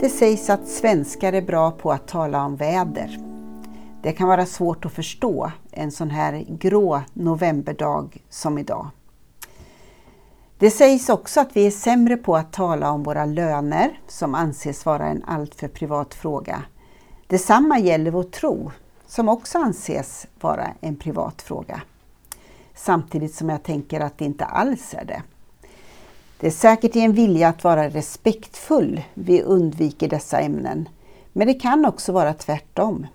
Det sägs att svenskar är bra på att tala om väder. Det kan vara svårt att förstå en sån här grå novemberdag som idag. Det sägs också att vi är sämre på att tala om våra löner, som anses vara en alltför privat fråga. Detsamma gäller vår tro, som också anses vara en privat fråga. Samtidigt som jag tänker att det inte alls är det. Det är säkert i en vilja att vara respektfull vi undviker dessa ämnen, men det kan också vara tvärtom.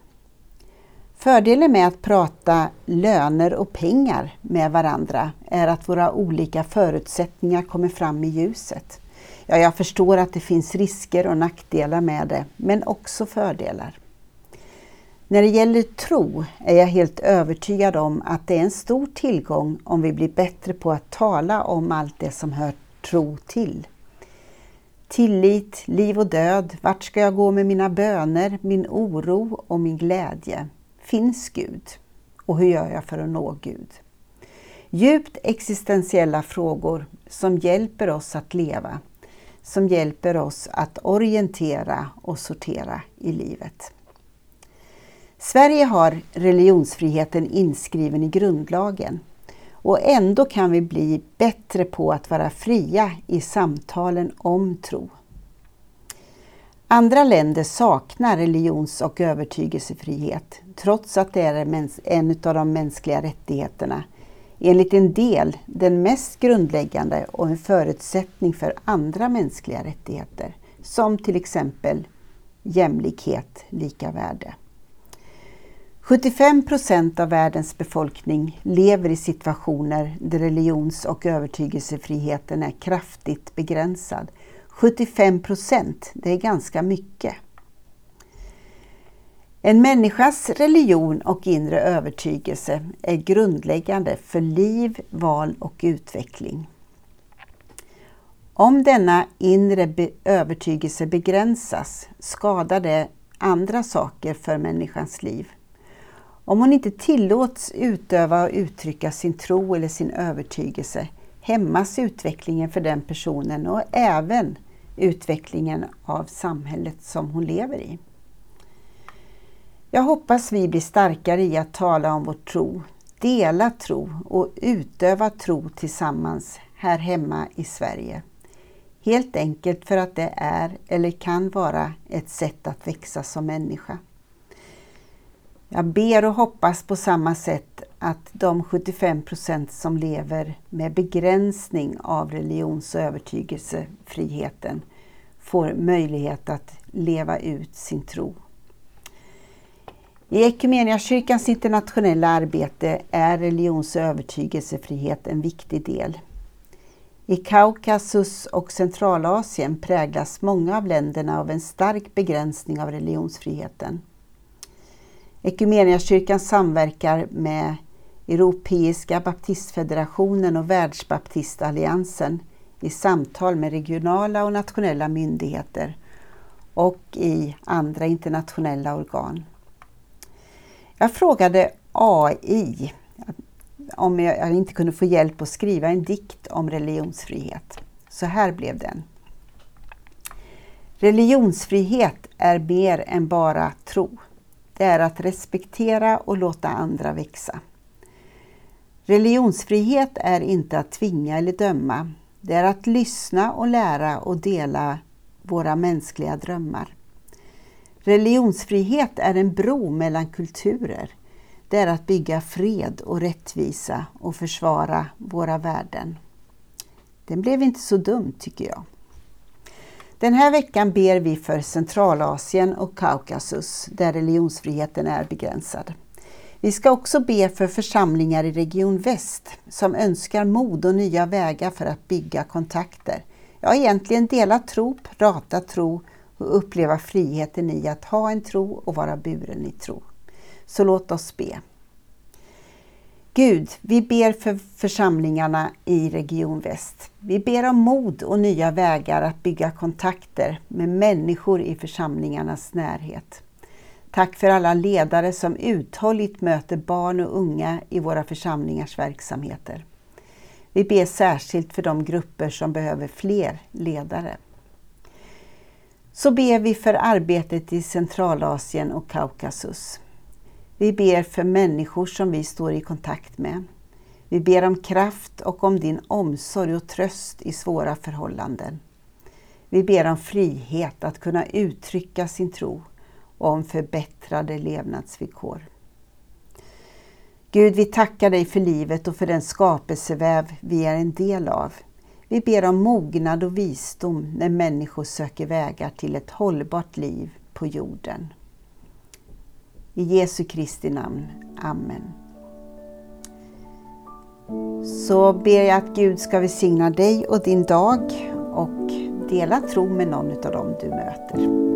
Fördelen med att prata löner och pengar med varandra är att våra olika förutsättningar kommer fram i ljuset. Ja, jag förstår att det finns risker och nackdelar med det, men också fördelar. När det gäller tro är jag helt övertygad om att det är en stor tillgång om vi blir bättre på att tala om allt det som hör tro till. Tillit, liv och död, vart ska jag gå med mina böner, min oro och min glädje? Finns Gud? Och hur gör jag för att nå Gud? Djupt existentiella frågor som hjälper oss att leva, som hjälper oss att orientera och sortera i livet. Sverige har religionsfriheten inskriven i grundlagen och ändå kan vi bli bättre på att vara fria i samtalen om tro. Andra länder saknar religions och övertygelsefrihet trots att det är en av de mänskliga rättigheterna. Enligt en del den mest grundläggande och en förutsättning för andra mänskliga rättigheter som till exempel jämlikhet, lika värde. 75 procent av världens befolkning lever i situationer där religions och övertygelsefriheten är kraftigt begränsad. 75 procent, det är ganska mycket. En människas religion och inre övertygelse är grundläggande för liv, val och utveckling. Om denna inre övertygelse begränsas skadar det andra saker för människans liv. Om hon inte tillåts utöva och uttrycka sin tro eller sin övertygelse hämmas utvecklingen för den personen och även utvecklingen av samhället som hon lever i. Jag hoppas vi blir starkare i att tala om vår tro, dela tro och utöva tro tillsammans här hemma i Sverige. Helt enkelt för att det är eller kan vara ett sätt att växa som människa. Jag ber och hoppas på samma sätt att de 75 procent som lever med begränsning av religions och övertygelsefriheten får möjlighet att leva ut sin tro. I Equmeniakyrkans internationella arbete är religions och övertygelsefrihet en viktig del. I Kaukasus och Centralasien präglas många av länderna av en stark begränsning av religionsfriheten. Equmeniakyrkan samverkar med Europeiska baptistfederationen och Världsbaptistalliansen i samtal med regionala och nationella myndigheter och i andra internationella organ. Jag frågade AI om jag inte kunde få hjälp att skriva en dikt om religionsfrihet. Så här blev den. Religionsfrihet är mer än bara tro det är att respektera och låta andra växa. Religionsfrihet är inte att tvinga eller döma. Det är att lyssna och lära och dela våra mänskliga drömmar. Religionsfrihet är en bro mellan kulturer. Det är att bygga fred och rättvisa och försvara våra värden. Den blev inte så dum tycker jag. Den här veckan ber vi för Centralasien och Kaukasus där religionsfriheten är begränsad. Vi ska också be för församlingar i Region Väst som önskar mod och nya vägar för att bygga kontakter. Ja, egentligen dela tro, prata tro och uppleva friheten i att ha en tro och vara buren i tro. Så låt oss be. Gud, vi ber för församlingarna i Region Väst. Vi ber om mod och nya vägar att bygga kontakter med människor i församlingarnas närhet. Tack för alla ledare som uthålligt möter barn och unga i våra församlingars verksamheter. Vi ber särskilt för de grupper som behöver fler ledare. Så ber vi för arbetet i Centralasien och Kaukasus. Vi ber för människor som vi står i kontakt med. Vi ber om kraft och om din omsorg och tröst i svåra förhållanden. Vi ber om frihet att kunna uttrycka sin tro och om förbättrade levnadsvillkor. Gud, vi tackar dig för livet och för den skapelseväv vi är en del av. Vi ber om mognad och visdom när människor söker vägar till ett hållbart liv på jorden. I Jesu Kristi namn. Amen. Så ber jag att Gud ska välsigna dig och din dag och dela tro med någon av dem du möter.